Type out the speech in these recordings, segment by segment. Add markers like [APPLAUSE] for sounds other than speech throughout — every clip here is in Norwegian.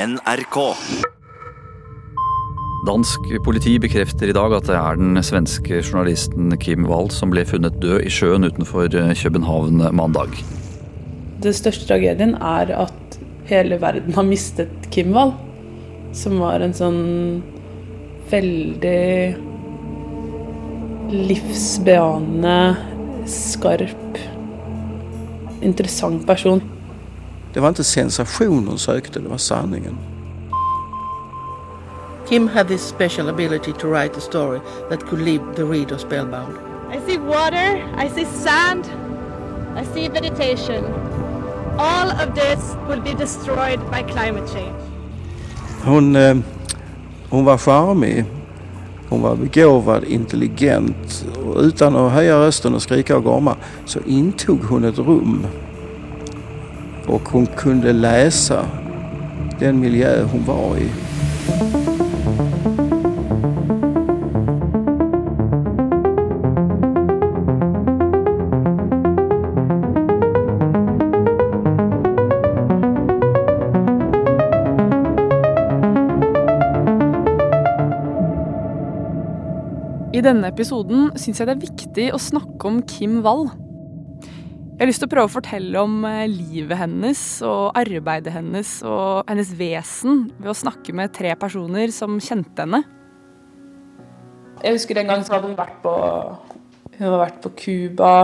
NRK. Dansk politi bekrefter i dag at det er den svenske journalisten Kim Wall som ble funnet død i sjøen utenfor København mandag. Den største tragedien er at hele verden har mistet Kim Wall. Som var en sånn veldig livsbeanende, skarp, interessant person. Det var ikke sensation hun søkte, det var sanningen. Kim had this special ability to write a story that could leave the reader spellbound. I see water, I see sand, I see vegetation. All of this will be destroyed by climate change. Hun, eh, hun var charmig, hun var begåvad, intelligent och utan att höja rösten och skrika och gorma så intog hon ett rum. Och hon kunde läsa den miljö hon var i. I denne episoden syns jeg det er viktig å snakke om Kim Wall. Jeg har lyst til å prøve å fortelle om eh, livet hennes og arbeidet hennes og hennes vesen ved å snakke med tre personer som kjente henne. Jeg husker en gang så hadde hun vært på Hun hadde vært på Cuba,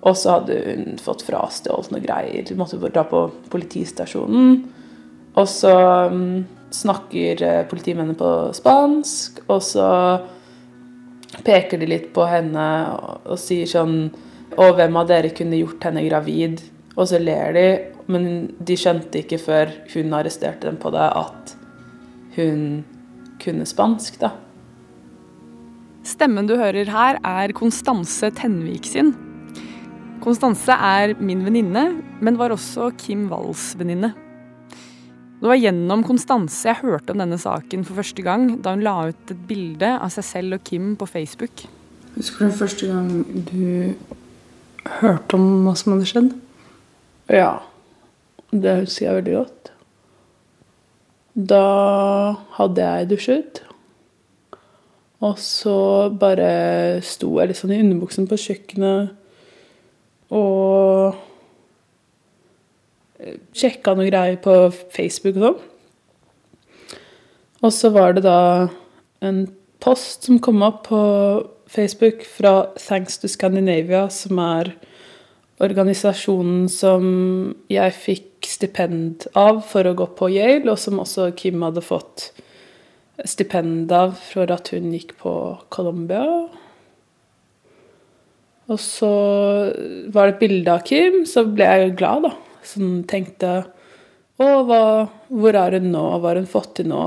og så hadde hun fått frastjålet noe greier. Hun måtte dra på politistasjonen. Og så mm, snakker eh, politimennene på spansk, og så peker de litt på henne og, og sier sånn Og hvem av dere kunne gjort henne gravid? Og så ler de, men de skjønte ikke før hun arresterte dem på det, at hun kunne spansk, da. Stemmen du hører her, er Konstanse Tenvik sin. Konstanse er min venninne, men var også Kim Walls venninne. Det var gjennom Konstanse jeg hørte om denne saken for første gang, da hun la ut et bilde av seg selv og Kim på Facebook. Husker du første gang du hørte om hva som hadde skjedd? Ja, det husker jeg veldig godt. Da hadde jeg dusjet. Og så bare sto jeg litt sånn i underbuksen på kjøkkenet og sjekka noe greier på Facebook og sånn. Og så var det da en post som kom opp på Facebook fra Thanks to Scandinavia, som er organisasjonen som jeg fikk stipend av for å gå på Yale, og som også Kim hadde fått stipend av for at hun gikk på Colombia. Og så var det et bilde av Kim, så ble jeg glad, da. Som tenkte Å, hva, hvor er hun nå? Hva har hun fått til nå?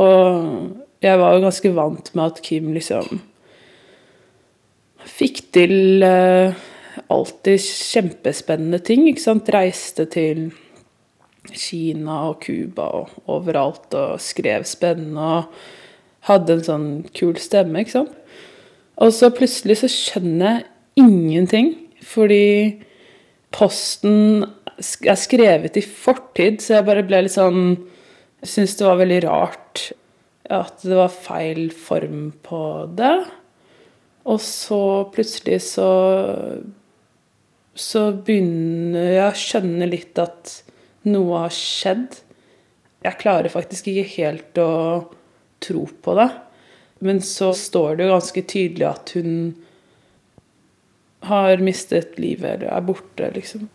Og jeg var jo ganske vant med at Kim liksom fikk til eh, alltid kjempespennende ting. ikke sant? Reiste til Kina og Cuba og overalt og skrev spennende og hadde en sånn kul stemme, ikke sant. Og så plutselig så skjønner jeg ingenting, fordi posten er skrevet i fortid, så jeg bare ble litt sånn syns det var veldig rart at det var feil form på det. Og så plutselig så Så begynner jeg å skjønne litt at noe har skjedd. Jeg klarer faktisk ikke helt å tro på det. Men så står det jo ganske tydelig at hun har mistet livet eller er borte, liksom.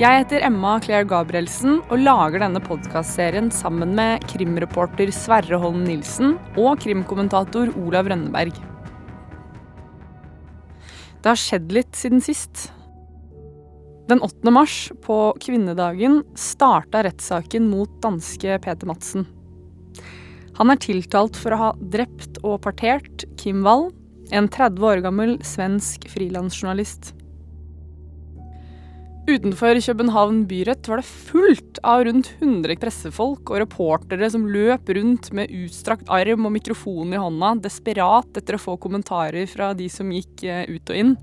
Jeg heter Emma Claire Gabrielsen og lager denne podkastserien sammen med krimreporter Sverre Holm Nilsen og krimkommentator Olav Rønneberg. Det har skjedd litt siden sist. Den 8. mars, på kvinnedagen, starta rettssaken mot danske Peter Madsen. Han er tiltalt for å ha drept og partert Kim Wall, en 30 år gammel svensk frilansjournalist. Utenfor København byrett var det fullt av rundt 100 pressefolk og reportere som løp rundt med utstrakt arm og mikrofon i hånda, desperat etter å få kommentarer fra de som gikk eh, ut og inn.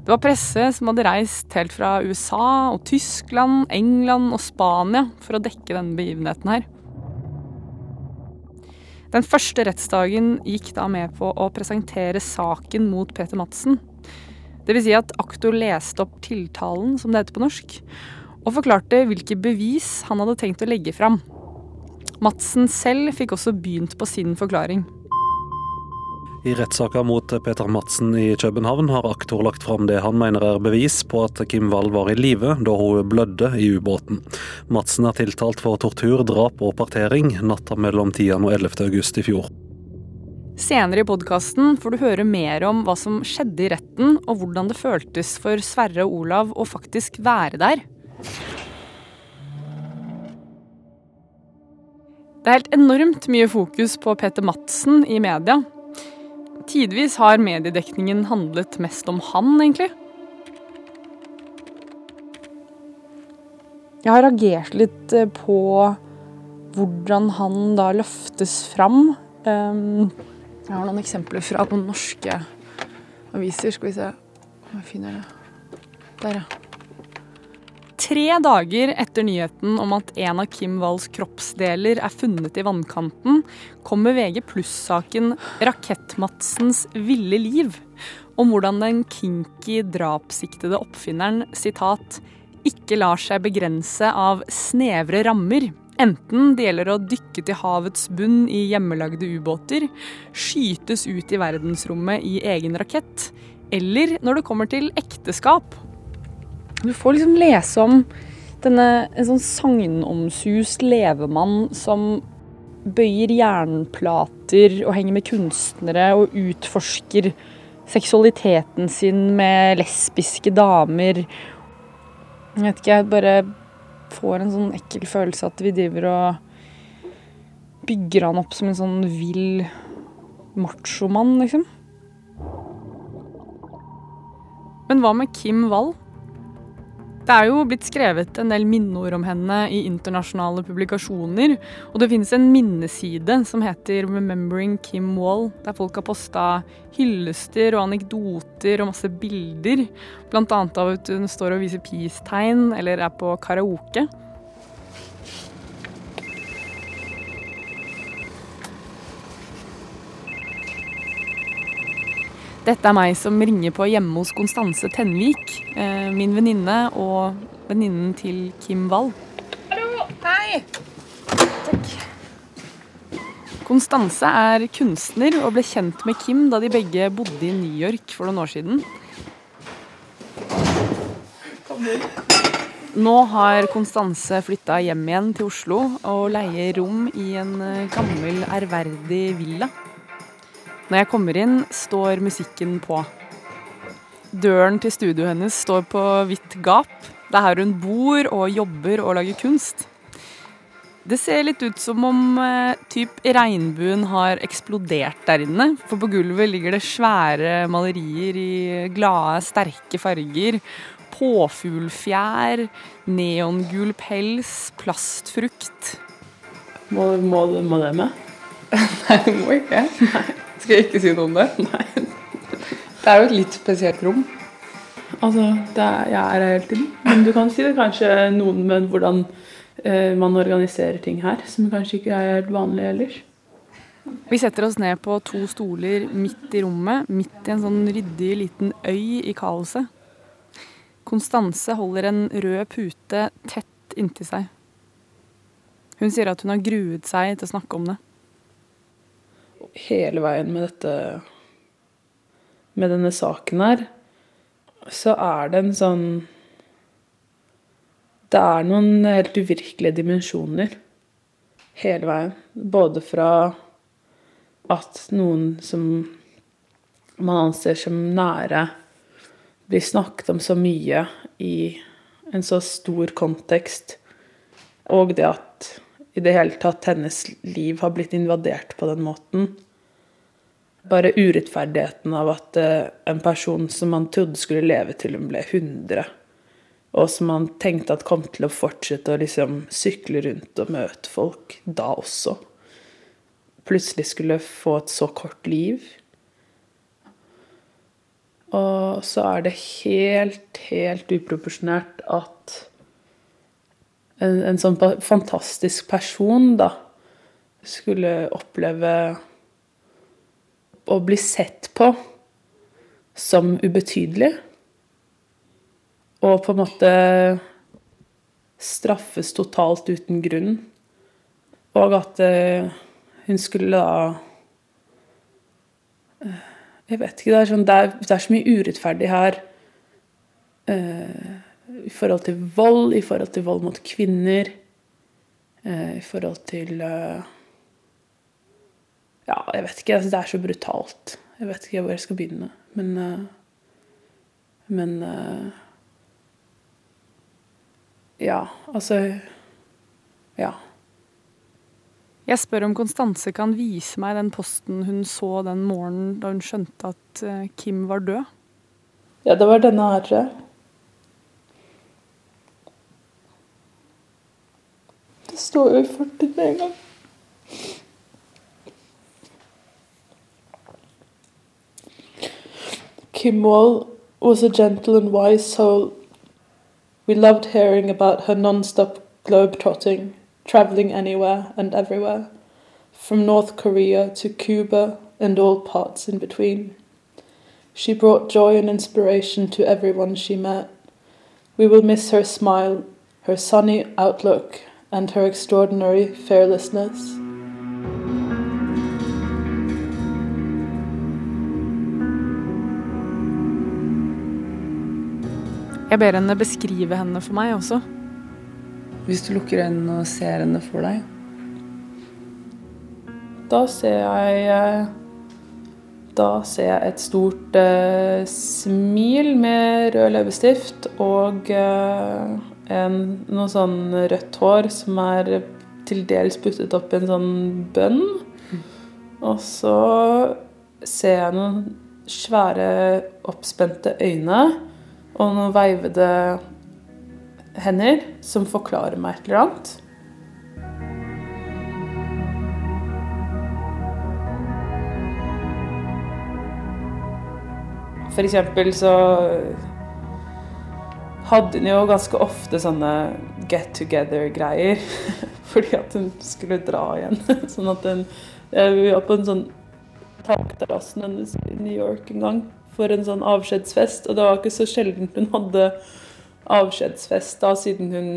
Det var presse som hadde reist helt fra USA og Tyskland, England og Spania for å dekke denne begivenheten her. Den første rettsdagen gikk da med på å presentere saken mot Peter Madsen. Dvs. Si at aktor leste opp tiltalen, som det heter på norsk, og forklarte hvilke bevis han hadde tenkt å legge fram. Madsen selv fikk også begynt på sin forklaring. I rettssaka mot Peter Madsen i København har aktor lagt fram det han mener er bevis på at Kim Wall var i live da hun blødde i ubåten. Madsen er tiltalt for tortur, drap og partering natta mellom 10. og 11. august i fjor. Senere i podkasten får du høre mer om hva som skjedde i retten, og hvordan det føltes for Sverre og Olav å faktisk være der. Det er helt enormt mye fokus på Peter Madsen i media. Tidvis har mediedekningen handlet mest om han, egentlig. Jeg har reagert litt eh, på hvordan han da løftes fram. Um, jeg har noen eksempler fra noen norske aviser. Skal vi se om jeg finner det. Der, ja. Tre dager etter nyheten om at en av Kim Walls kroppsdeler er funnet i vannkanten, kommer VG pluss-saken 'Rakett-Madsens ville liv', om hvordan den kinky drapssiktede oppfinneren sitat, 'ikke lar seg begrense av snevre rammer' Enten det gjelder å dykke til havets bunn i hjemmelagde ubåter, skytes ut i verdensrommet i egen rakett, eller når det kommer til ekteskap. Du får liksom lese om denne en sånn sagnomsust levemann som bøyer jernplater og henger med kunstnere og utforsker seksualiteten sin med lesbiske damer. Jeg vet ikke, bare får en sånn ekkel følelse at vi driver og bygger han opp som en sånn vill machomann, liksom. Men hva med Kim Wall? Det er jo blitt skrevet en del minneord om henne i internasjonale publikasjoner. Og det finnes en minneside som heter 'Remembering Kim Wall', der folk har posta hyllester og anekdoter og masse bilder. Annet av at hun står og viser peace-tegn eller er på karaoke. Dette er meg som ringer på hjemme hos Konstanse Tenvik, eh, min venninne og venninnen til Kim Wall. Hallo! Hei! Takk. Konstanse er kunstner og ble kjent med Kim da de begge bodde i New York for noen år siden. Nå har Konstanse flytta hjem igjen til Oslo og leier rom i en eh, gammel, ærverdig villa. Når jeg kommer inn, står musikken på. Døren til studioet hennes står på vidt gap. Det er her hun bor og jobber og lager kunst. Det ser litt ut som om eh, typ regnbuen har eksplodert der inne. For på gulvet ligger det svære malerier i glade, sterke farger. Påfuglfjær, neongul pels, plastfrukt. Må, må, må det med? [LAUGHS] Nei, det må ikke. Nei. Skal jeg ikke si noe om det? [LAUGHS] Nei. Det er jo et litt spesielt rom. Altså, er, jeg er her hele tiden. Men du kan si det kanskje noen med hvordan eh, man organiserer ting her, som kanskje ikke er helt vanlig ellers. Vi setter oss ned på to stoler midt i rommet, midt i en sånn ryddig liten øy i kaoset. Konstanse holder en rød pute tett inntil seg. Hun sier at hun har gruet seg til å snakke om det hele veien med dette Med denne saken her, så er det en sånn Det er noen helt uvirkelige dimensjoner hele veien. Både fra at noen som man anser som nære, blir snakket om så mye i en så stor kontekst, og det at i det hele tatt hennes liv har blitt invadert på den måten. Bare urettferdigheten av at eh, en person som man trodde skulle leve til hun ble 100, og som man tenkte at kom til å fortsette å liksom sykle rundt og møte folk da også. Plutselig skulle få et så kort liv. Og så er det helt, helt uproporsjonert at en, en sånn fantastisk person, da, skulle oppleve å bli sett på som ubetydelig. Og på en måte straffes totalt uten grunn. Og at uh, hun skulle da uh, Jeg vet ikke. Det er, sånn, det, er, det er, så mye urettferdig her. Uh, I forhold til vold, i forhold til vold mot kvinner. I forhold til Ja, jeg vet ikke. Det er så brutalt. Jeg vet ikke hvor jeg skal begynne. Men Men ja, altså Ja. Jeg spør om Konstanse kan vise meg den posten hun så den morgenen da hun skjønte at eh, Kim var død. Ja, det var denne her, tror jeg. Det står jo i fortiden med en gang. Kim Wall was a gentle and wise soul We loved hearing about her non-stop globe-trotting, traveling anywhere and everywhere, from North Korea to Cuba and all parts in between. She brought joy and inspiration to everyone she met. We will miss her smile, her sunny outlook, and her extraordinary fearlessness. Jeg ber henne beskrive henne for meg også. Hvis du lukker øynene og ser henne for deg Da ser jeg eh, Da ser jeg et stort eh, smil med rød leppestift og en, noe sånn rødt hår som er til dels puttet opp i en sånn bønn. Og så ser jeg noen svære, oppspente øyne og noen veivede hender som forklarer meg et eller annet. For eksempel så hadde hun jo ganske ofte sånne get together-greier. [LAUGHS] Fordi at hun skulle dra igjen. [LAUGHS] Sånn at hun Vi var på en sånn takterrassen hennes i New York en gang for en sånn avskjedsfest. Og det var ikke så sjelden hun hadde avskjedsfest da, siden hun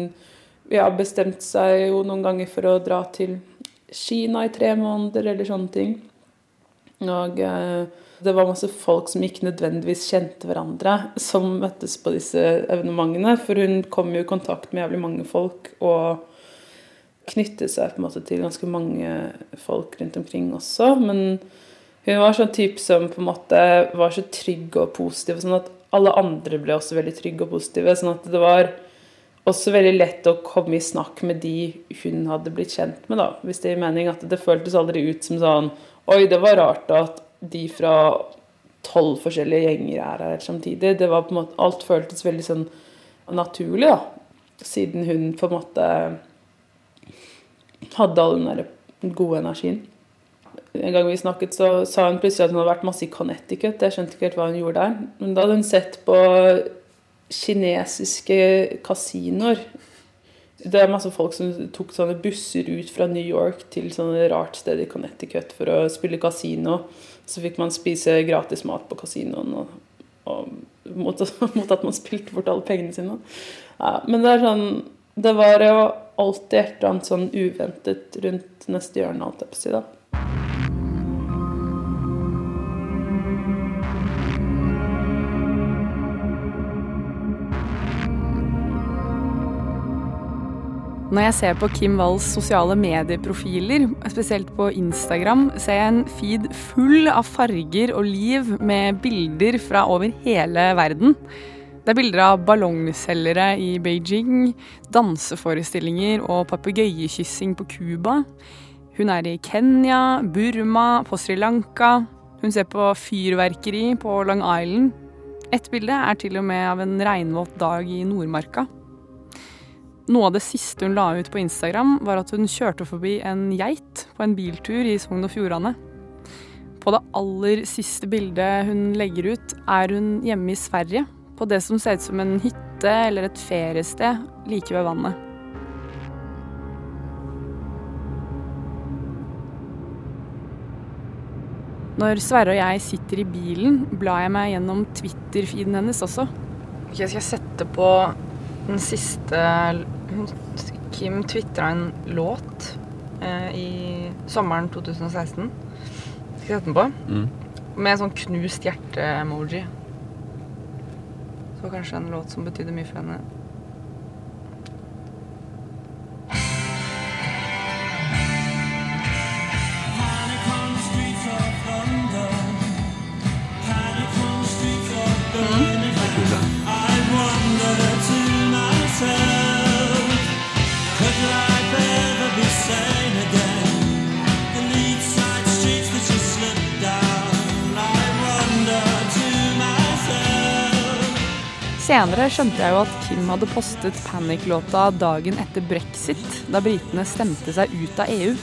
ja, bestemte seg jo noen ganger for å dra til Kina i tre måneder eller sånne ting. Og eh, det var masse folk som ikke nødvendigvis kjente hverandre, som møttes på disse evenementene. For hun kom jo i kontakt med jævlig mange folk og knyttet seg på en måte til ganske mange folk rundt omkring også. Men hun var sånn type som på en måte var så trygg og positiv, sånn at alle andre ble også veldig trygge og positive. Sånn at det var også veldig lett å komme i snakk med de hun hadde blitt kjent med, da. Hvis det gir mening. At det føltes aldri ut som sånn Oi, det var rart at de fra tolv forskjellige gjenger er her samtidig. Det var på en måte Alt føltes veldig sånn naturlig, da. Siden hun på en måte hadde all den der gode energien. En gang vi snakket, så sa hun plutselig at hun hadde vært masse i Connecticut. Jeg skjønte ikke helt hva hun gjorde der. Men da hadde hun sett på kinesiske kasinoer. Det er masse folk som tok sånne busser ut fra New York til sånne rart sted i Connecticut for å spille kasino. Så fikk man spise gratis mat på kasinoen og, og mot, [LAUGHS] mot, at man spilte bort alle pengene sine. Ja, men det er sånn Det var jo alltid et eller annet sånn uventet rundt neste hjørne, alt jeg på å si. Når jeg ser på Kim Walls sosiale medieprofiler, spesielt på Instagram, ser jeg en feed full av farger og liv med bilder fra over hele verden. Det er bilder av ballongselgere i Beijing, danseforestillinger og papegøyekyssing på Cuba. Hun er i Kenya, Burma, på Sri Lanka. Hun ser på fyrverkeri på Long Island. Et bilde er til og med av en regnvåt dag i Nordmarka. Noe av det siste hun la ut på Instagram, var at hun kjørte forbi en geit på en biltur i Sogn og Fjordane. På det aller siste bildet hun legger ut, er hun hjemme i Sverige. På det som ser ut som en hytte eller et feriested like ved vannet. Når Sverre og jeg sitter i bilen, blar jeg meg gjennom Twitter-feeden hennes også. Ok, Skal jeg sette på den siste Kim tvitra en låt eh, i sommeren 2016. Skal sette den på? Mm. Med en sånn knust hjerte-emoji. Så kanskje en låt som betydde mye for henne. Senere skjønte jeg jo at Kim hadde postet Panic-låta dagen etter brexit, da britene stemte seg ut av EU.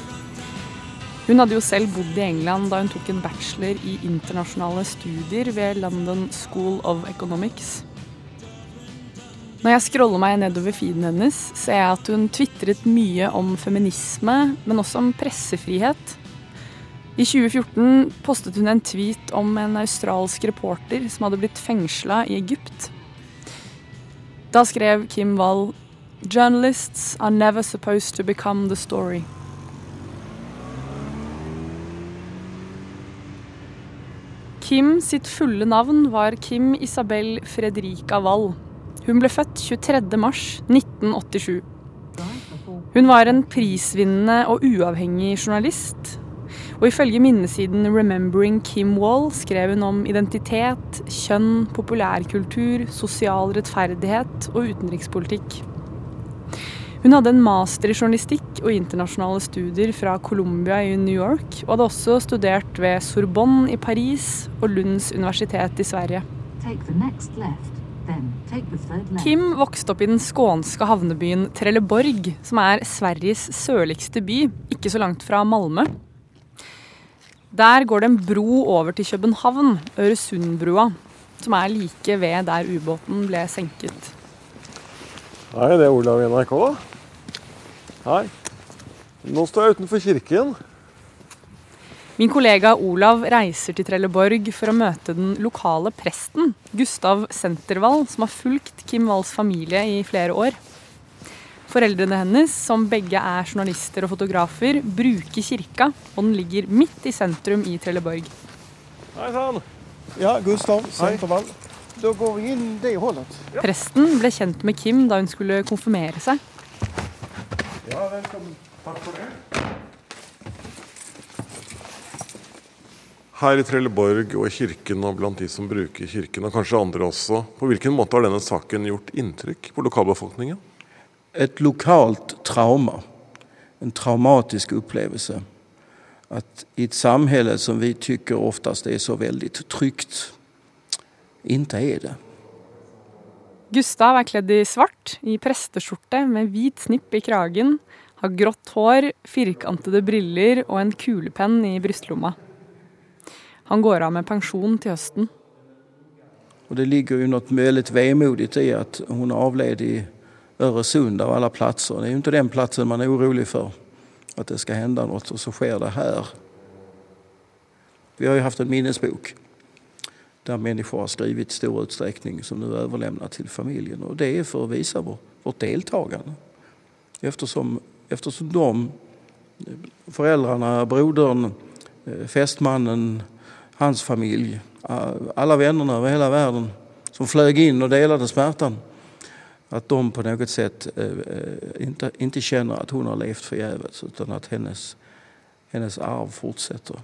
Hun hadde jo selv bodd i England da hun tok en bachelor i internasjonale studier ved London School of Economics. Når jeg scroller meg nedover feeden hennes, ser jeg at hun tvitret mye om feminisme, men også om pressefrihet. I 2014 postet hun en tweet om en australsk reporter som hadde blitt fengsla i Egypt. Da skrev Kim Wall Journalists are never supposed to become the story. Kim sitt fulle navn var Kim Isabel Fredrika Wall. Hun ble født 23.3.1987. Hun var en prisvinnende og uavhengig journalist. Og ifølge minnesiden Remembering Kim Wall skrev hun om identitet, kjønn, populærkultur, sosial rettferdighet og utenrikspolitikk. Hun hadde en master i journalistikk og internasjonale studier fra Colombia i New York, og hadde også studert ved Sorbonne i Paris og Lunds universitet i Sverige. Kim vokste opp i den skånske havnebyen Trelleborg, som er Sveriges sørligste by, ikke så langt fra Malmö. Der går det en bro over til København, Øresundbrua, som er like ved der ubåten ble senket. Hei, det er Olav i NRK. Hei. Nå står jeg utenfor kirken. Min kollega Olav reiser til Trelleborg for å møte den lokale presten, Gustav Sentervall, som har fulgt Kim Walls familie i flere år. Foreldrene hennes, som begge er journalister og fotografer, bruker kirka, og den ligger midt i sentrum i Trelleborg. Hei sann. Ja, Gustav Sentervall. Da går vi inn det hullet. Presten ble kjent med Kim da hun skulle konfirmere seg. Ja, velkommen. Takk for det. Her i Trelleborg og i kirken og blant de som bruker kirken, og kanskje andre også, på hvilken måte har denne saken gjort inntrykk på lokalbefolkningen? Et lokalt trauma. En traumatisk opplevelse. At i et samhälle som vi tycker oftast er så veldig trygt, ikke er det. Gustav er kledd i svart, i presteskjorte med hvit snipp i kragen, har grått hår, firkantede briller og en kulepenn i brystlomma. Han går av med pensjon til høsten. Og det ligger jo noe veldig vemodig i at hun avled i Øresund av alle platser. Det er jo ikke den plassen man er orolig for. At det skal hende noe, og så sker det her. Vi har jo hatt en minnesbok der mennesker har skrivit i stor utsträckning som nu överlämnar til familjen. Og det er for å vise vår, vårt deltagande. Eftersom, eftersom de, föräldrarna, broderen, festmannen, hans familj, alle vännerna over hele verden som flög inn og delte smerten, at de på noe sett ikke, inte kjenner at hun har levd förgäves utan at hennes, hennes arv fortsetter.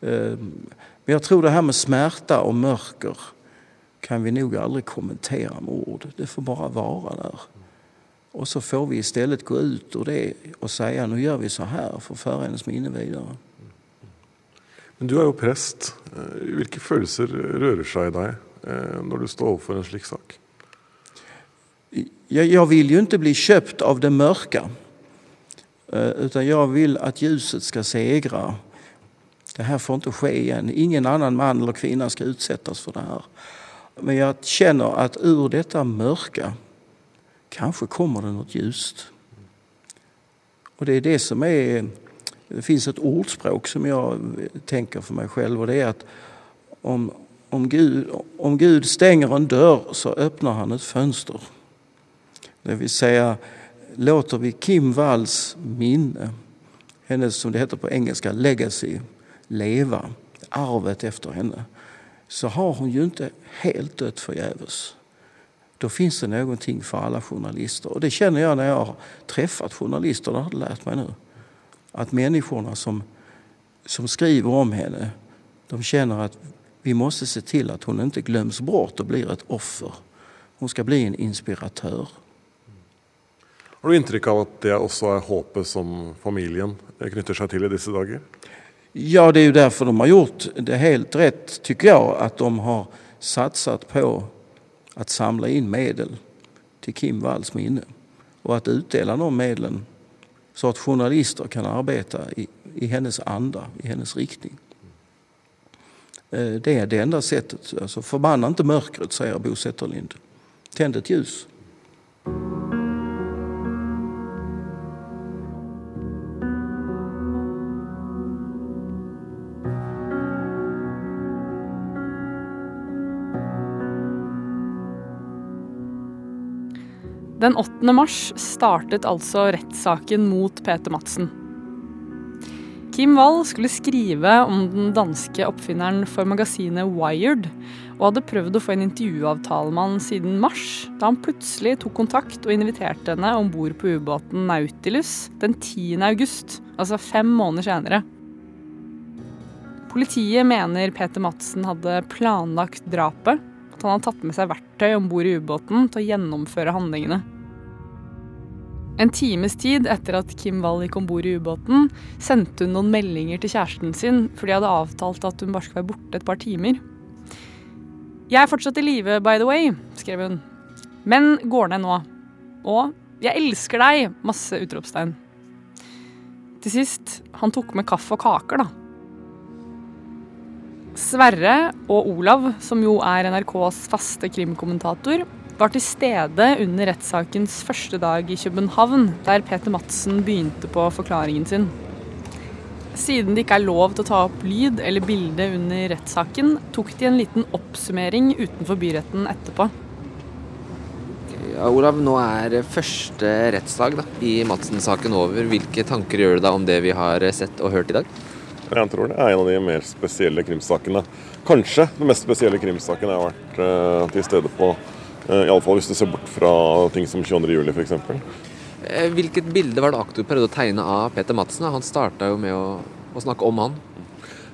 Men jeg tror det her med smerte og mørker kan vi nog aldri kommentere med ord. Det får bare vara der. Og så får vi i stedet gå ut ur det og si nå gjør vi så her for å føre hennes minne videre. Men du er jo prest. Hvilke følelser rører seg i deg när du står för en slik sak? Jag, vill ju inte bli köpt av det mörka. Eh, Utan jag vill att ljuset ska segra. Det här får inte ske igen. Ingen annan man eller kvinna ska utsättas för det här. Men jag känner att ur detta mörka kanske kommer det något ljust. Och det är det som är... Det finns ett ordspråk som jag tänker för mig själv och det är att om, om, Gud, om Gud stänger en dörr så öppnar han ett fönster. Det vill säga, låter vi Kim Walls minne, hennes som det heter på engelska legacy, leva, arvet efter henne, så har hon ju inte helt dött förgäves. Då finns det någonting för alla journalister. Och det känner jag när jag har träffat journalister, det har jag lärt mig nu. Att människorna som, som skriver om henne, de känner att vi måste se till att hon inte glöms bort och blir ett offer. Hon ska bli en inspiratör. Har du inntrykk av at det også er håpet som familien knytter seg til i disse dager? Ja, det är ju därför de har gjort det helt rätt, tycker jag, att de har satsat på att samla in medel till Kim Walls minne och att utdela de medlen så att journalister kan arbeta i, i hennes anda, i hennes riktning. Eh, Det är det enda sättet. Alltså, förbanna inte mörkret, säger Bo Setterlind. Tänd ett ljus. Den 8. mars startet altså rettssaken mot Peter Madsen. Kim Wall skulle skrive om den danske oppfinneren for magasinet Wired, og hadde prøvd å få en intervjuavtale med han siden mars, da han plutselig tok kontakt og inviterte henne om bord på ubåten Nautilus den 10. august, altså fem måneder senere. Politiet mener Peter Madsen hadde planlagt drapet, at han hadde tatt med seg verktøy om bord i ubåten til å gjennomføre handlingene. En times tid etter at Kim Wall gikk om bord i ubåten, sendte hun noen meldinger til kjæresten sin, for de hadde avtalt at hun bare skulle være borte et par timer. Jeg er fortsatt i live, by the way, skrev hun. Men går ned nå. Og jeg elsker deg! Masse utropstegn. Til sist, han tok med kaffe og kaker, da. Sverre og Olav, som jo er NRKs faste krimkommentator, var til stede under rettssakens første dag i København, der Peter Madsen begynte på forklaringen sin. Siden det ikke er lov til å ta opp lyd eller bilde under rettssaken, tok de en liten oppsummering utenfor byretten etterpå. Ja, Olav, nå er første rettsdag da, i Madsen-saken over. Hvilke tanker gjør du deg om det vi har sett og hørt i dag? Jeg tror det er en av de mer spesielle krimsakene. Kanskje den mest spesielle krimsaken jeg har vært uh, til stede på. Uh, Iallfall hvis du ser bort fra ting som 22.07. f.eks. Eh, Hvilket bilde var det aktor prøvde å tegne av Peter Madsen? Han starta jo med å, å snakke om han.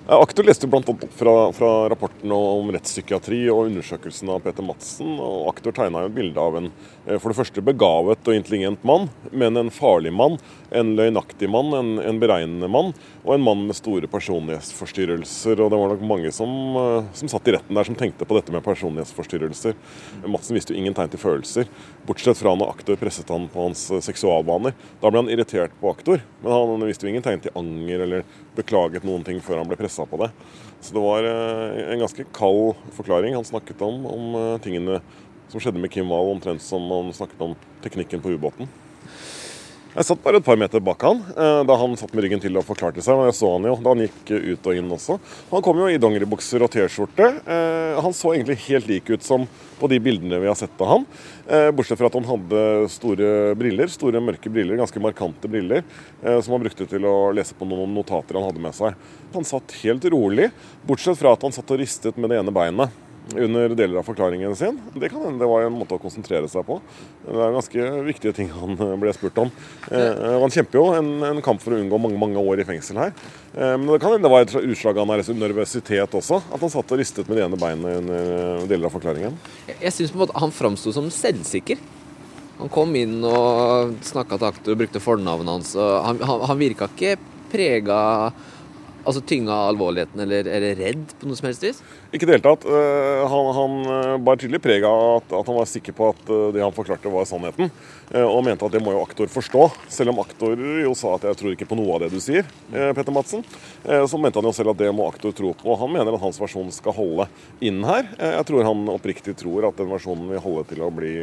Aktor leste bl.a. opp fra, fra rapporten om rettspsykiatri og undersøkelsen av Peter Madsen. og Aktor tegna et bilde av en eh, for det første begavet og intelligent mann, men en farlig mann, en løgnaktig mann, en, en beregnende mann, og en mann med store personlighetsforstyrrelser. og Det var nok mange som, eh, som satt i retten der som tenkte på dette med personlighetsforstyrrelser. Madsen viste jo ingen tegn til følelser, bortsett fra når aktor presset han på hans eh, seksualbaner. Da ble han irritert på aktor, men han viste jo ingen tegn til anger eller beklaget noen ting før han ble pressa på det. Så det var eh, en ganske kald forklaring. Han snakket om, om tingene som skjedde med Kim Wahl, omtrent som han snakket om teknikken på ubåten. Jeg satt bare et par meter bak han eh, da han satt med ryggen til og forklarte seg. Men jeg så han jo da han gikk eh, ut og inn også. Han kom jo i dongeribukser og T-skjorte. Eh, Han så egentlig helt lik ut som på de bildene vi har sett av han. Bortsett fra at han hadde store briller, store mørke briller, ganske markante briller, som han brukte til å lese på noen notater han hadde med seg. Han satt helt rolig, bortsett fra at han satt og ristet med det ene beinet under deler av forklaringen sin. Det kan hende det var en måte å konsentrere seg på. Det er ganske viktige ting han eh, ble spurt om. Eh, han kjemper jo en, en kamp for å unngå mange mange år i fengsel her. Eh, men det kan hende det var et utslag av hans nervøsitet også, at han satt og ristet med det ene beinet under eh, deler av forklaringen. Jeg, syns han framsto som selvsikker. Han kom inn og snakka til aktor, brukte fornavnet hans. og Han, han, han virka ikke prega altså tynga av alvorligheten eller, eller redd på noe som helst vis? Ikke i det hele tatt. Eh, han, han bar tydelig preg av at, at, han var sikker på at det han forklarte var sannheten. Og mente at det må jo aktor forstå. Selv om aktor jo sa at jeg tror ikke på noe av det du sier, Petter Madsen. Så mente han jo selv at det må aktor tro på. Og han mener at hans versjon skal holde inn her. Jeg tror han oppriktig tror at den versjonen vil holde til å bli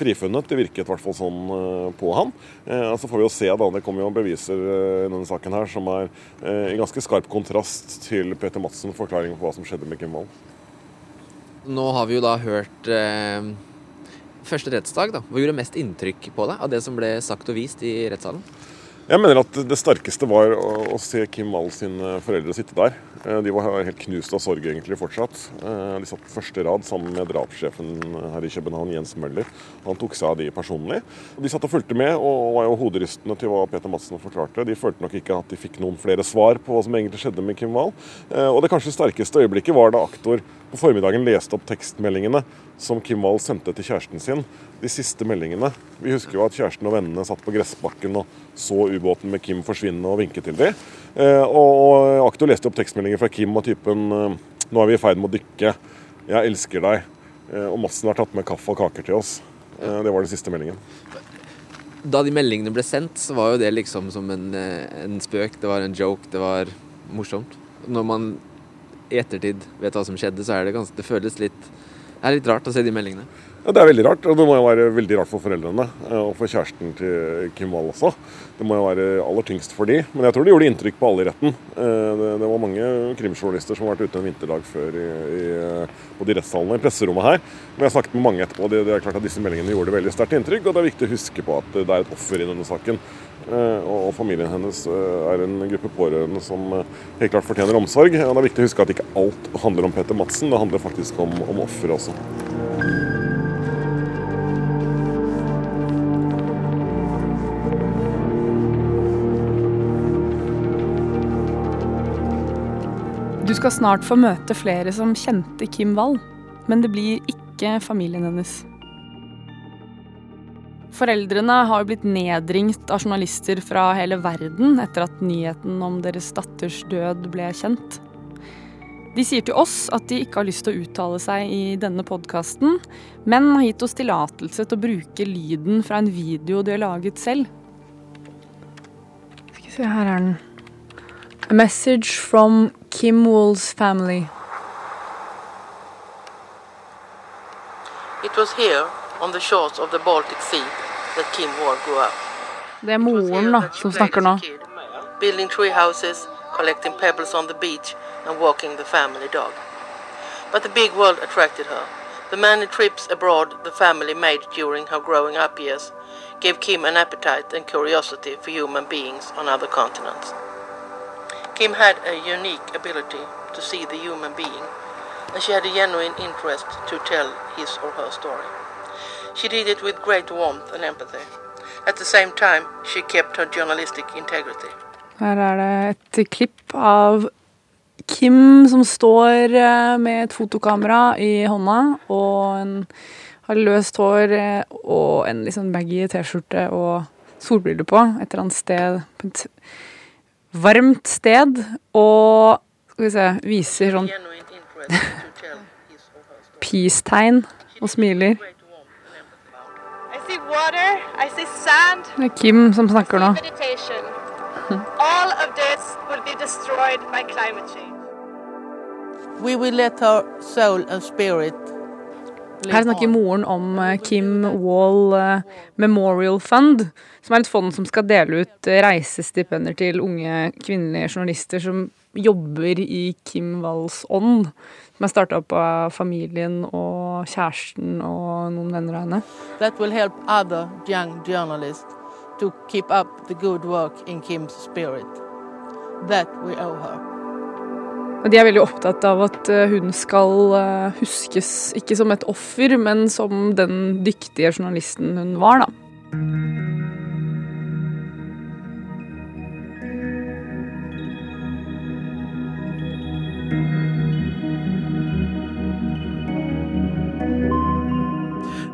frifunnet. Det virket i hvert fall sånn eh, på han. Eh, så får vi jo se, da. Det kommer jo beviser eh, i denne saken her som er i ganske skarp kontrast til Peter Madsen forklaring på hva som skjedde med Kim Wall. Nå har vi jo da hørt eh, første rettsdag. da. Hva gjorde mest inntrykk på deg av det som ble sagt og vist i rettssalen? Jeg mener at det sterkeste var å, å se Kim Wall sine foreldre sitte der. Eh, de var helt knust av sorg egentlig fortsatt. Eh, de satt på første rad sammen med drapssjefen her i København, Jens Møller. Han tok seg av de personlig. De satt og fulgte med og var jo hoderystende til hva Peter Madsen forklarte. De følte nok ikke at de fikk noen flere svar på hva som egentlig skjedde med Kim Wall. Eh, og det kanskje sterkeste øyeblikket var da aktor på formiddagen leste opp tekstmeldingene som Kim Wahl sendte til kjæresten sin. De siste meldingene. Vi husker jo at kjæresten og vennene satt på gressbakken og så ubåten med Kim forsvinne og vinke til dem. Eh, og Akto leste opp tekstmeldinger fra Kim og typen eh, Nå er vi i ferd med å dykke. Jeg elsker deg. Eh, og Madsen har tatt med kaffe og kaker til oss. Det var den siste meldingen. Da de meldingene ble sendt, så var jo det liksom som en, en spøk. Det var en joke. Det var morsomt. Når man i ettertid vet hva som skjedde, så er det ganske Det føles litt Det er litt rart å se de meldingene. Ja, Det er veldig rart, og det må jo være veldig rart for foreldrene eh, og for kjæresten til Kim Wall også. Det må jo være aller tyngst for de, men jeg tror det gjorde inntrykk på alle i retten. Eh, det, det var mange krimjournalister som har vært ute en vinterdag før i, i, både i rettssalene i presserommet her. Men jeg har snakket med mange etterpå, og det, det er klart at disse meldingene gjorde veldig sterkt inntrykk. Og det er viktig å huske på at det er et offer i denne saken. Eh, og familien hennes er en gruppe pårørende som helt klart fortjener omsorg. Og det er viktig å huske at ikke alt handler om Peter Madsen, det handler faktisk om, om offeret også. Du skal snart få møte flere som kjente Kim Wall, men det blir ikke familien hennes. Foreldrene har blitt nedringt av journalister fra hele verden etter at nyheten om deres datters død ble kjent. De sier til oss at de ikke har lyst til å uttale seg i denne podkasten, men har gitt oss tillatelse til å bruke lyden fra en video de har laget selv. Skal vi se, her er den. A message from Kim Wall's family. It was here, on the shores of the Baltic Sea, that Kim Wall grew up. Det er moren da, som snakker nå. Building tree houses, collecting pebbles on the beach and walking the family dog. But the big world attracted her. The many trips abroad the family made during her growing up years gave Kim an appetite and curiosity for human beings on other continents. Kim had a unique ability to see the human being, and she had a genuine interest to tell his or her story. She did it with great warmth and empathy. At the same time, she kept her journalistic integrity. Her er det et klipp av Kim som står eh, med et fotokamera i hånda og en, har løst hår eh, og en liksom baggy T-skjorte og solbriller på et eller annet sted på et varmt sted og skal vi se, viser sånn peace-tegn og smiler. Det er Kim som snakker nå. All of this will be destroyed by climate change. We will let her soul and spirit her snakker moren om eh, Kim Wall eh, Memorial Fund, som er et fond som skal dele ut eh, reisestipender til unge kvinnelige journalister som jobber i Kim Walls ånd. Som er starta opp av familien og kjæresten og noen venner av henne. That will help other young journalists to keep up the good work in Kims spirit. That we owe her. De er veldig opptatt av at eh, hun skal eh, huskes ikke som et offer, men som den dyktige journalisten hun var, da.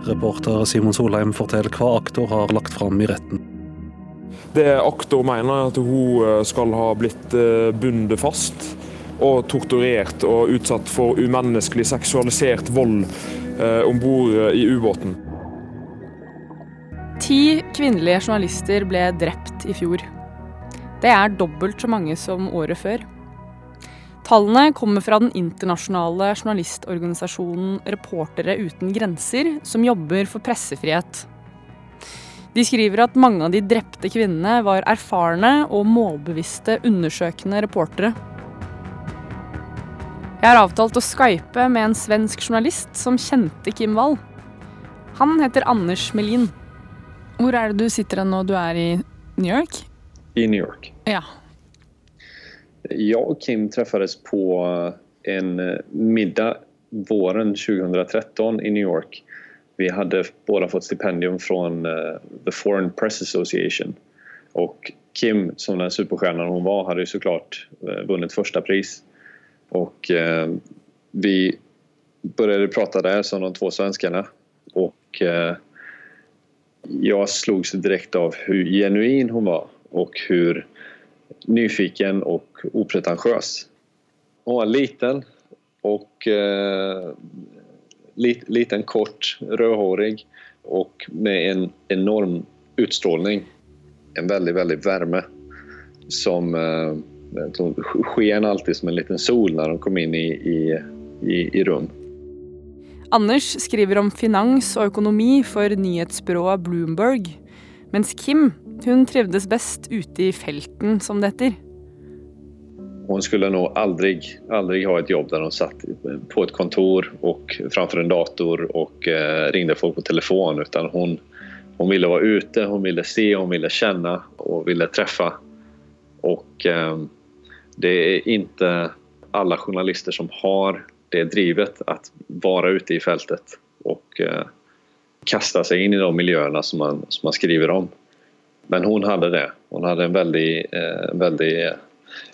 Reporter Simon Solheim forteller hva aktor har lagt fram i retten. Det aktor mener, er at hun skal ha blitt bundet fast og torturert og utsatt for umenneskelig seksualisert vold eh, om bord i ubåten. Ti kvinnelige journalister ble drept i fjor. Det er dobbelt så mange som året før. Tallene kommer fra den internasjonale journalistorganisasjonen Reportere uten grenser, som jobber for pressefrihet. De skriver at mange av de drepte kvinnene var erfarne og målbevisste undersøkende reportere. Jeg har avtalt å skype med en svensk journalist som kjente Kim Wall. Han heter Anders Melin. Hvor er det du sitter nå? Du er i New York? I New York. Ja. Jag och Kim träffades på en middag våren 2013 i New York. Vi hade båda fått stipendium från uh, The Foreign Press Association. Och Kim, som den superstjärnan hon var, hade ju såklart vunnit första pris. Och uh, vi började prata där som de två svenskarna. Och jag slogs direkt av hur genuin hon var och hur nyfiken och opretentiös. Hon var liten och eh, lit, liten, kort, rödhårig och med en enorm utstrålning. En väldigt, väldigt värme som eh, sken alltid som en liten sol när de kom in i, i, i, i rum. Anders skriver om finans og økonomi for nyhetsbyrået Bloomberg, mens Kim hun trivdes best ute i felten, som det heter. Hun skulle nå aldri, aldri ha et jobb der hun satt på et kontor og framfor en dator og eh, ringde folk på telefon. Utan hun, hun ville være ute, hun ville se, hun ville kjenne og ville treffe. Og eh, det er ikke alle journalister som har det drivet å være ute i feltet og uh, kaste seg inn i de miljøene som man, som man skriver om. Men hon hade det. Hon hade en väldigt, eh, väldigt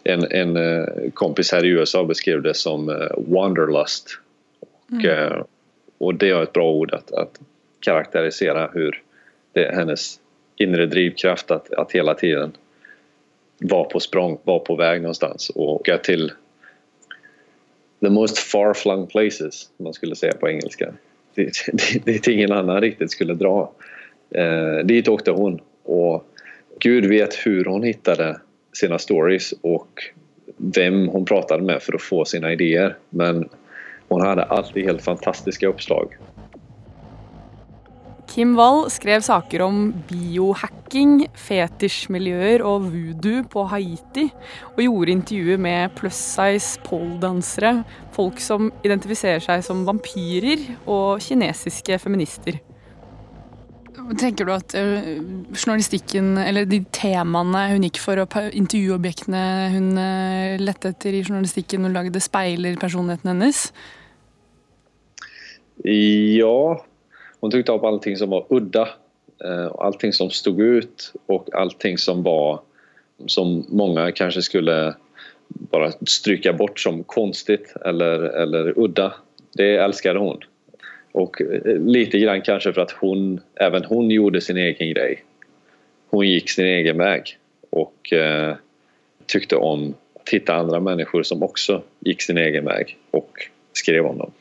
en, en eh, kompis här i USA beskrev det som eh, wanderlust. Och, mm. Och det är ett bra ord att, att karaktärisera hur det, hennes inre drivkraft att, att hela tiden vara på språng, vara på väg någonstans och åka till the most far-flung places, man skulle säga på engelska. Dit, dit ingen annan riktigt skulle dra. Eh, dit åkte hon och Gud vet hur hon hittade sina stories och vem hon pratade med för att få sina idéer. Men hon hade alltid helt fantastiska uppslag. Kim Wall skrev saker om biohacking, fetisjmiljøer og voodoo på Haiti, og gjorde intervjuer med plus size pole-dansere, folk som identifiserer seg som vampyrer, og kinesiske feminister. Tenker du at uh, journalistikken, eller de temaene hun gikk for, og intervjuobjektene hun uh, lette etter i journalistikken hun lagde, speiler personligheten hennes? Ja, Hun tok opp allting som var udda, eh, allting som stod ut og allting som var som mange kanskje skulle bare stryke bort som konstigt eller, eller udda. Det elsket hon. Och eh, lite grann kanske för att hon, även hon gjorde sin egen grej. Hon gick sin egen väg och eh, tyckte om att hitta andra människor som också gick sin egen väg och skrev om dem.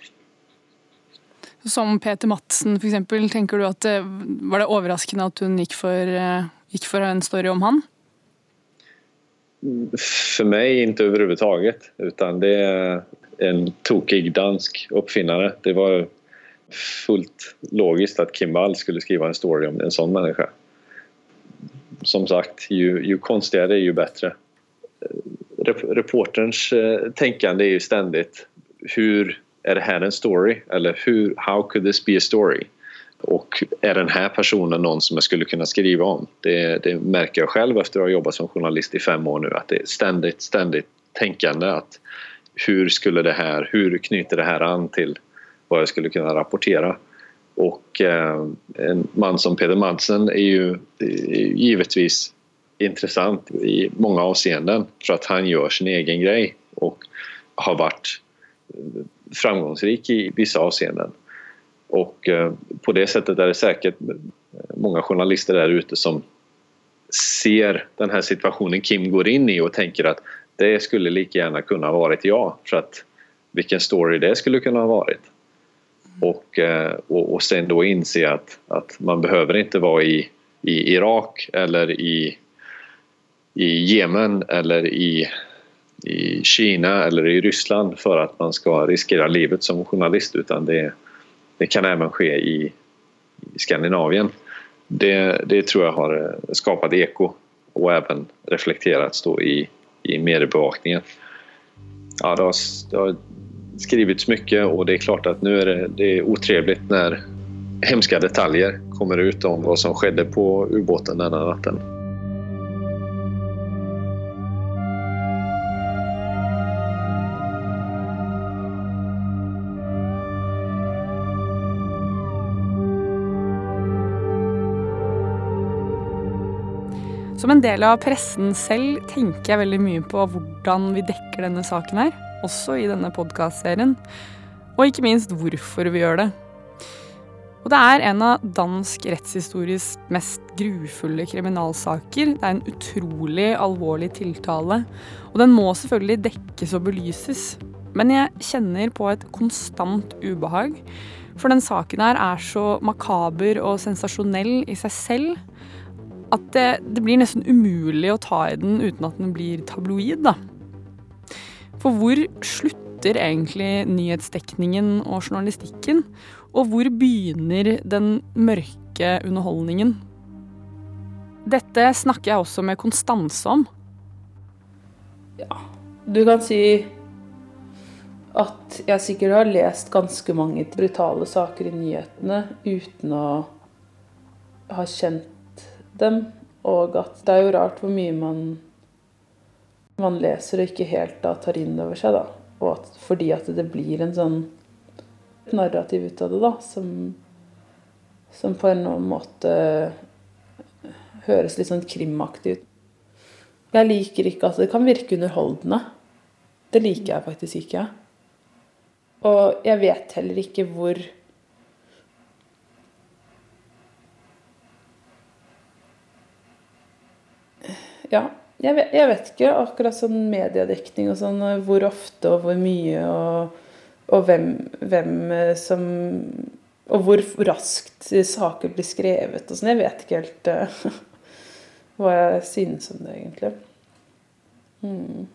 Som Peter Madsen f.eks. Tenker du at det, Var det overraskende at hun gikk for, eh, gikk for en story om han? For meg ikke överhuvudtaget Utan det er en tokig dansk uppfinnare. Det var fullt logisk at Kim Wall skulle skrive en story om en sånn menneske. Som sagt, jo, jo konstigere, jo bedre. Reporterens eh, tenkende er jo stendig hur är det här en story? Eller hur, how could this be a story? Och är den här personen någon som jag skulle kunna skriva om? Det, det märker jag själv efter att ha jobbat som journalist i fem år nu att det är ständigt, ständigt tänkande att hur skulle det här, hur knyter det här an till vad jag skulle kunna rapportera? Och eh, en man som Peder Madsen är ju givetvis intressant i många avseenden för att han gör sin egen grej och har varit framgångsrik i vissa avseenden. Och eh, på det sättet är det säkert många journalister där ute som ser den här situationen Kim går in i och tänker att det skulle lika gärna kunna ha varit jag. För att vilken story det skulle kunna ha varit. Och, eh, och, och sen då inse att, att man behöver inte vara i, i Irak eller i, i Jemen eller i, i Kina eller i Ryssland för att man ska riskera livet som journalist utan det, det kan även ske i, i Skandinavien. Det, det tror jag har skapat eko och även reflekterats då i, i mediebevakningen. Ja, det har, det har skrivits mycket och det är klart att nu är det, det är otrevligt när hemska detaljer kommer ut om vad som skedde på ubåten denna natten. Som en del av pressen selv tenker jeg veldig mye på hvordan vi dekker denne saken her, også i denne podkastserien, og ikke minst hvorfor vi gjør det. Og det er en av dansk rettshistories mest grufulle kriminalsaker. Det er en utrolig alvorlig tiltale, og den må selvfølgelig dekkes og belyses. Men jeg kjenner på et konstant ubehag, for den saken her er så makaber og sensasjonell i seg selv at det, det, blir nesten umulig å ta i den uten at den blir tabloid, da. For hvor slutter egentlig nyhetsdekningen og journalistikken? Og hvor begynner den mørke underholdningen? Dette snakker jeg også med Konstanse om. Ja, du kan si at jeg sikkert har lest ganske mange brutale saker i nyhetene uten å ha kjent dem. Og at det er jo rart hvor mye man, man leser og ikke helt da tar inn over seg. da. Og at, fordi at det blir en sånn narrativ ut av det, da, som, som på en måte høres litt sånn krimaktig ut. Jeg liker ikke at det kan virke underholdende. Det liker jeg faktisk ikke. Og jeg vet heller ikke hvor Ja. Jeg vet, jeg vet, ikke akkurat sånn mediedekning og sånn, hvor ofte og hvor mye og, og hvem, hvem, eh, som Og hvor raskt saker blir skrevet og sånn. Jeg vet ikke helt uh, [LAUGHS] hva jeg synes om det, egentlig. Mm.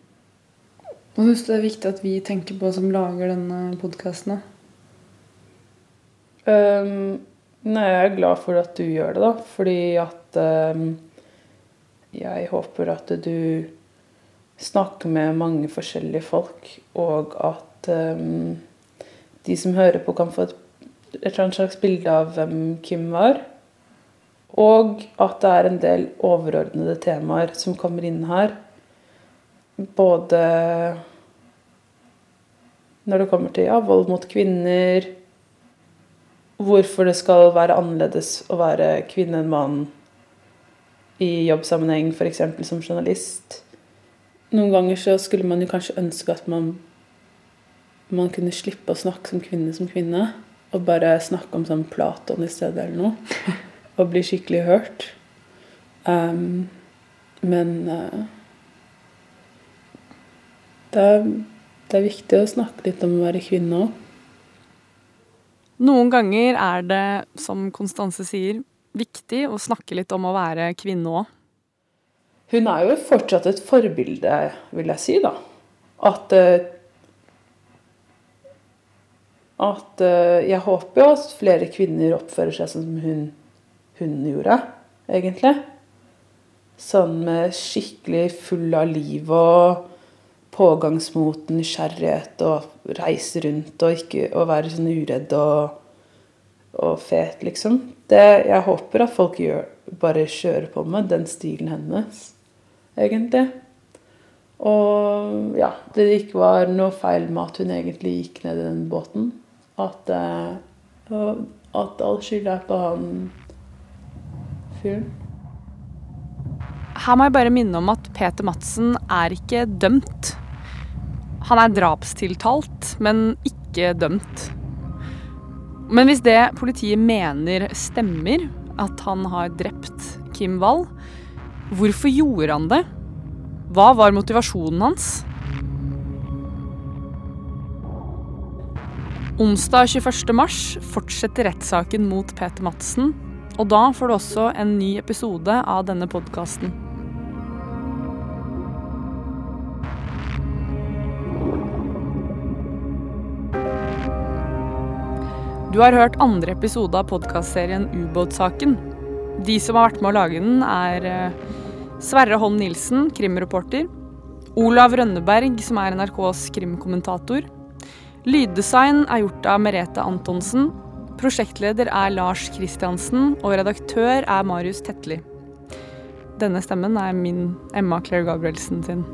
Hva syns du det er viktig at vi tenker på som lager denne podkasten? Um, nei, jeg er glad for at du gjør det, da. Fordi at um, jeg håper at du snakker med mange forskjellige folk, og at um, de som hører på, kan få et, et slags bilde av hvem Kim var. Og at det er en del overordnede temaer som kommer inn her. Både når det kommer til ja, vold mot kvinner, hvorfor det skal være annerledes å være kvinne enn mann i jobbsammenheng, f.eks. som journalist. Noen ganger så skulle man jo kanskje ønske at man, man kunne slippe å snakke som kvinne som kvinne. Og bare snakke om sånn Platon i stedet eller noe. [LAUGHS] Og bli skikkelig hørt. Um, men uh, det, er, det er viktig å snakke litt om å være kvinne òg. Noen ganger er det, som Konstanse sier, viktig å snakke litt om å være kvinne òg? Hun er jo fortsatt et forbilde, vil jeg si, da. At eh, At eh, Jeg håper jo at flere kvinner oppfører seg som hun, hun gjorde, egentlig. Sånn med skikkelig full av liv og pågangsmot, nysgjerrighet og reise rundt og ikke og være sånn uredd og og fet, liksom. Det, jeg håper at folk gjør, bare kjører på med den stilen hennes, egentlig. Og ja, det ikke var noe feil med at hun egentlig gikk ned i den båten. At, uh, at all skyld er på han fyren. Her må jeg bare minne om at Peter Madsen er ikke dømt. Han er drapstiltalt, men ikke dømt. Men hvis det politiet mener stemmer, at han har drept Kim Wall, Hvorfor gjorde han det? Hva var motivasjonen hans? Onsdag 21. mars fortsetter rettssaken mot Peter Madsen. Og da får du også en ny episode av denne podkasten. Du har hørt andre episode av podkastserien Ubåtsaken. De som har vært med å lage den, er eh, Sverre Holm Nilsen, krimreporter. Olav Rønneberg, som er NRKs krimkommentator. Lyddesign er gjort av Merete Antonsen. Prosjektleder er Lars Kristiansen, og redaktør er Marius Tetli. Denne stemmen er min Emma Claire Gabrielsen sin.